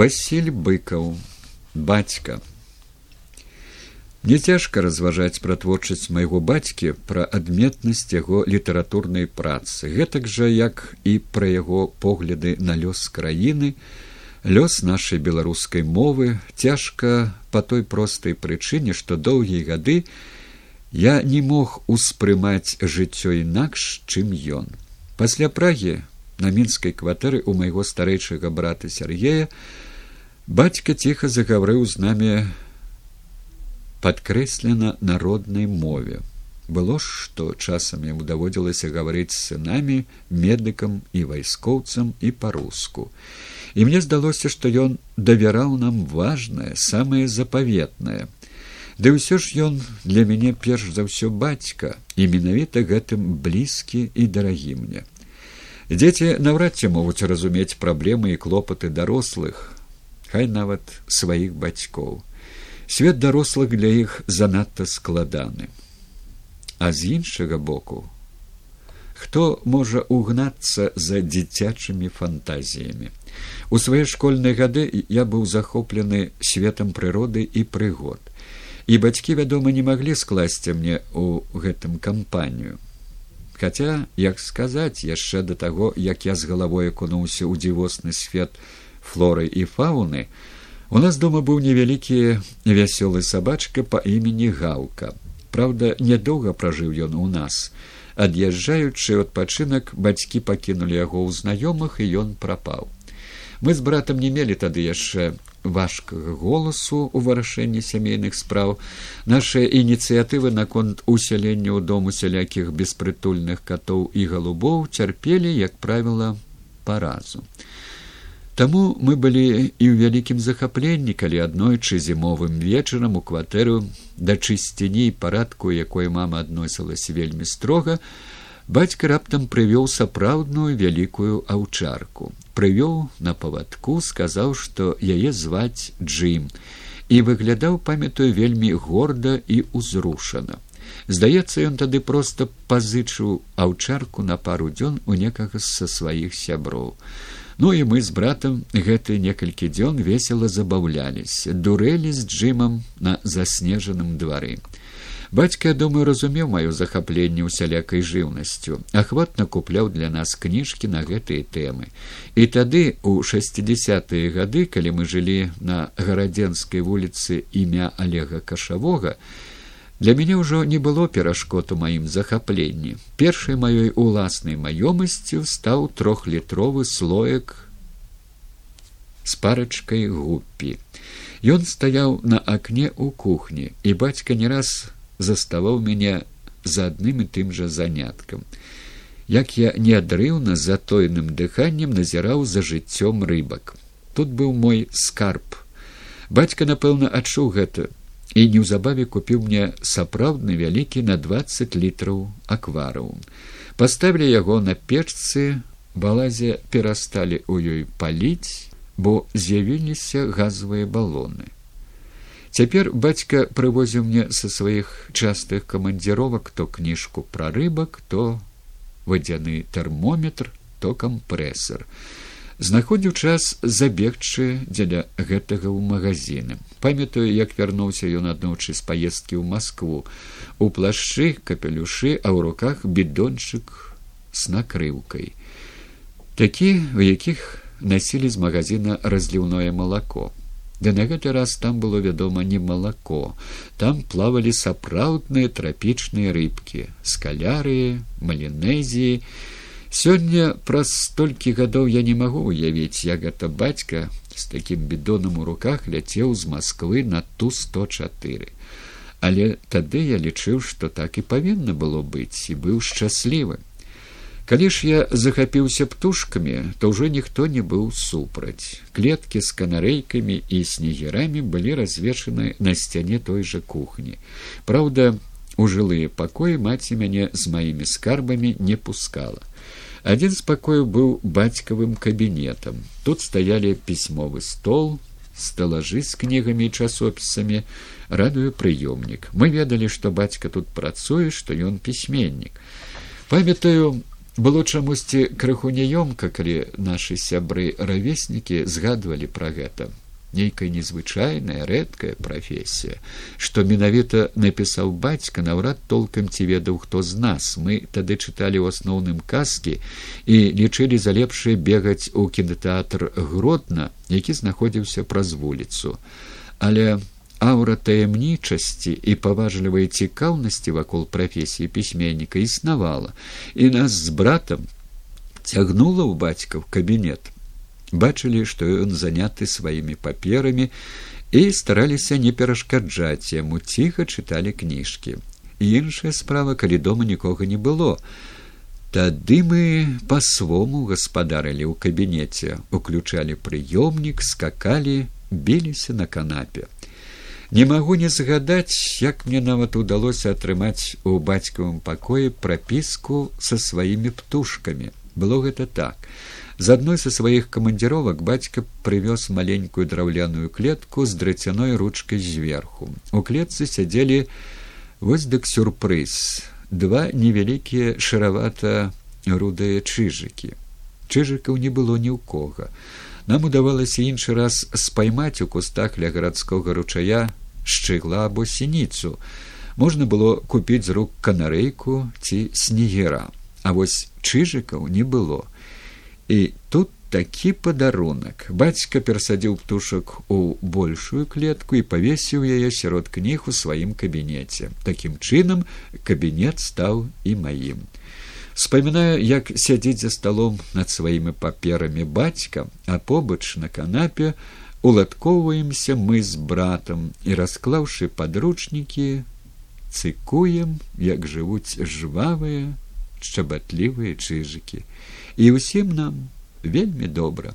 Васіль быкаў бацька Не цяжка разважаць пра творчасць майго бацькі пра адметнасць яго літаратурнай працы. Гэтак жа як і пра яго погляды на лёс краіны лёс нашай беларускай мовы цяжка по той простай прычыне што доўгія гады я не мог успрымаць жыццё інакш чым ён. Пасля прагі на мінскай кватэры у майго старэйшага брата сергея бацька ціха загаврыў з намі падкрэслена народнай мове. Было ж што часам яму даводзілася гаварыць з сынамі медыкам і вайскоўцам і па-руску. І мне здалося што ён давяраў нам важнае самае запаветнае. Ды ўсё ж ён для мяне перш за ўсё бацька і менавіта гэтым блізкі і дарагі мне. Дзеці наўрад ці могуць разумець праблемы і клопаты дарослых, хай нават сваіх бацькоў. Свет дарослых для іх занадта складаны. А з іншага боку, хто можа угнацца за дзіцячымі фантазіямі. У свае школьныя гады я быў захоплены светам прыроды і прыгод. І бацькі, вядома, не маглі скласці мне ў гэтым кампанію хаця як сказаць яшчэ да таго як я з галавой акунуўся ў дзівосны свет флоры і фауны у нас дома быў невялікі вясёлы сабачка па імені гаўка. Праўда нядоўга пражыў ён у нас. Ад'язджаючы адпачынак бацькі пакінулі яго ў знаёмых і ён прапаў. Мы з братам не мелі тады яшчэ важкага голасу у вырашэнні сямейных спраў. Нашыя ініцыятывы наконт усялення ў дому сялякіх беспрытульных катоў і галубоў цярпелі як правіла паразу таму мы былі і ў вялікім захапленні калі аднойчы зімовым вечарам у кватэру да чысціні і парадку якой мама адносілася вельмі строга бацька раптам прывёў сапраўдную вялікую аўчарку. Прывёў на павадку сказаў што яе зваць джим і выглядаў памятаю вельмі горда і ўзрушана. Здаецца ён тады проста пазычыў аўчарку на пару дзён у некага са сваіх сяброў ну і мы з братам гэты некалькі дзён весела забаўляліся дурэлі з джимам на заснежаным двары. Бацька думаю разумеў маё захапленне усялякай жыўнасцю ахватна купляў для нас кніжкі на гэтыя тэмы. І тады у шестидесятые гады калі мы жылі на гарадзенскай вуліцы імя олега кашавога для мяне ўжо не было перашкод у маім захапленні першай маёй уласнай маёмасцю стаў трохлітровы слоек с парачкай гуппі Ён стаяў на акне ў кухні, і бацька не раз заставаў мяне за адным і тым жа заняткам. Як я неадрыўна за тойным дыханнем назіраў за жыццём рыбак. Тут быў мой скарб. Бацька, напэўна, адчуў гэта і неўзабаве купіў мне сапраўдны вялікі на двадцать літраў акварыум. Паставілі яго на печцы, балазе перасталі ў ёй паліць, бо з'явіліся газавыя балоны. Цяпер бацька прывозіў мне са сваіх частых камандзіровак то кніжку пра рыбак, то вадзяны тэрмометр, то кампрэсар. Знаходзіў час забегчы дзеля гэтага ў магазіны. Памятаю, як вярнуўся ён аднойчы з паездкі ў Маскву, у плашчы, капелюшы, а ў руках бідончык з накрыўкай. Такі, у якіх насілі з магазина разліўное малако. Ды на гэты раз там было вядома не малако, там плавалі сапраўдныя трапічныя рыбкі, скалярыі, малінезіі. Сёння праз столькі гадоў я не магу уявіць, як гэта бацька з такім бідонам у руках ляцеў з Масквы на ту сто чатыры. Але тады я лічыў, што так і павінна было быць і быў шчаслівым. Калі ж я захапіўся птушкамі, то ўжо ніхто не быў супраць. Клеткі з канарэйкамі і снегерамі былі развешаны на сцяне той жа кухні. Праўда, у жылыя пакоі маці мяне з маімі скарбамі не пускала. Адзін з пакояў быў бацькавым кабінетам. Тут стаялі пісьмовы стол, сталажы з кнігамі і часопісамі, радыё прыёмнік. Мы ведалі, што бацька тут працуе, што ён пісьменнік. Памятаю, было чамусьці крыху няёмка калі нашы сябры равеснікі згадвалі пра гэта нейкая незвычайная рэдкая прафесія што менавіта напісаў бацька наўрад толкам ці ведаў хто з нас. Мы тады чыталі ў асноўным казкі і лічылі за лепшае бегаць у кінотэатр гротна які знаходзіўся праз вуліцу. Але аўра таямнічасці і паважлівай цікаўнасці вакол прафесіі пісьменніка існавала. І нас з братам цягнула ў бацька в кабінет бачылі што ён заняты сваімі паперамі і стараліся не перашкаджаць яму ціха чыталі кніжкі. Іншая справа калі дома нікога не было. Тады мы па-свому гаспадарылі ў кабінеце уключалі прыёмнік скакалі біліся на канапе. Не магу не згадаць як мне нават удалося атрымаць у бацькавым пакоі прапіску са сваімі птушкамі. Было гэта так з адной са сваіх камандзіровак бацька прывёз маленькую драўляную клетку з драцяной ручкай зверху у клетцы сядзелі вось дык сюрпрыз два невялікія шаравата рудыя чыжыкі чыжыкаў не было ні ў кого. Нам удавалася іншы раз спаймаць у кустах ля гарадскога ручая шчыгла або сініцу можна было купіць з рук канарэйку ці снегера а вось чыжыкаў не было і тут такі падарунак бацька перасадзіў птушак у большую клетку і павесіў яе сярод кніг у сваім кабінеце такім чынам кабінет стаў і маім спамінаю як сядзіць за сталом над сваімі паперамі бацька а побач на канапе уладкоўваемся мы з братам і расклаўшы падручнікі цыкуем як жывуць жвавыя шчабатлівыя чыжыкі і ўсім нам вельмі добра